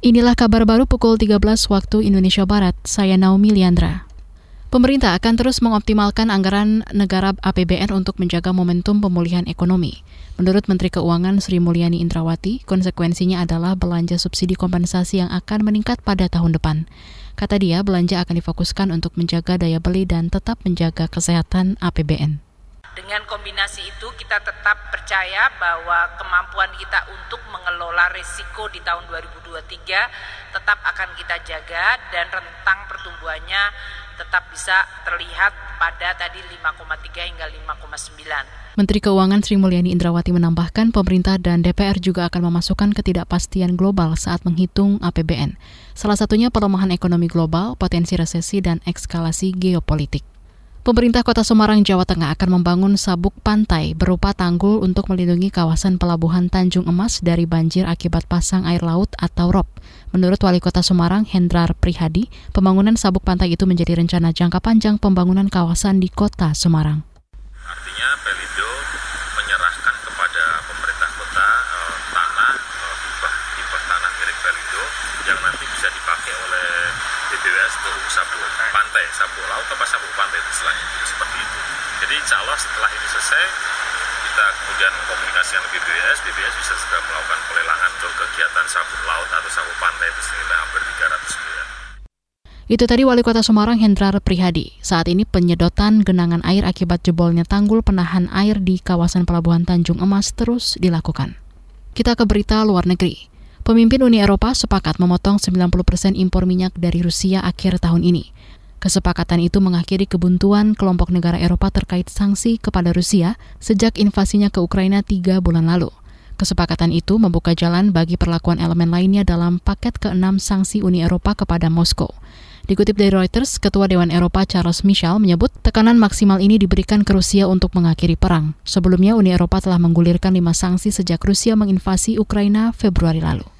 Inilah kabar baru pukul 13 waktu Indonesia Barat. Saya Naomi Liandra. Pemerintah akan terus mengoptimalkan anggaran negara APBN untuk menjaga momentum pemulihan ekonomi. Menurut Menteri Keuangan Sri Mulyani Indrawati, konsekuensinya adalah belanja subsidi kompensasi yang akan meningkat pada tahun depan. Kata dia, belanja akan difokuskan untuk menjaga daya beli dan tetap menjaga kesehatan APBN. Dengan kombinasi itu kita tetap percaya bahwa kemampuan kita untuk mengelola risiko di tahun 2023 tetap akan kita jaga dan rentang pertumbuhannya tetap bisa terlihat pada tadi 5,3 hingga 5,9. Menteri Keuangan Sri Mulyani Indrawati menambahkan pemerintah dan DPR juga akan memasukkan ketidakpastian global saat menghitung APBN. Salah satunya pelemahan ekonomi global, potensi resesi, dan ekskalasi geopolitik. Pemerintah Kota Semarang, Jawa Tengah akan membangun sabuk pantai berupa tanggul untuk melindungi kawasan pelabuhan Tanjung Emas dari banjir akibat pasang air laut atau ROP. Menurut Wali Kota Semarang, Hendrar Prihadi, pembangunan sabuk pantai itu menjadi rencana jangka panjang pembangunan kawasan di Kota Semarang. Artinya Pelindo menyerahkan Untuk sabu pantai, sabu laut atau sabu pantai istilahnya seperti itu. Jadi insya Allah setelah ini selesai kita kemudian komunikasi dengan BBWS, BBWS bisa segera melakukan pelelangan untuk kegiatan sabu laut atau sabu pantai itu senilai hampir 300 miliar. Itu tadi Wali Kota Semarang Hendrar Prihadi. Saat ini penyedotan genangan air akibat jebolnya tanggul penahan air di kawasan Pelabuhan Tanjung Emas terus dilakukan. Kita ke berita luar negeri. Pemimpin Uni Eropa sepakat memotong 90% impor minyak dari Rusia akhir tahun ini. Kesepakatan itu mengakhiri kebuntuan kelompok negara Eropa terkait sanksi kepada Rusia sejak invasinya ke Ukraina tiga bulan lalu. Kesepakatan itu membuka jalan bagi perlakuan elemen lainnya dalam paket keenam sanksi Uni Eropa kepada Moskow. Dikutip dari Reuters, Ketua Dewan Eropa Charles Michel menyebut tekanan maksimal ini diberikan ke Rusia untuk mengakhiri perang. Sebelumnya, Uni Eropa telah menggulirkan lima sanksi sejak Rusia menginvasi Ukraina Februari lalu.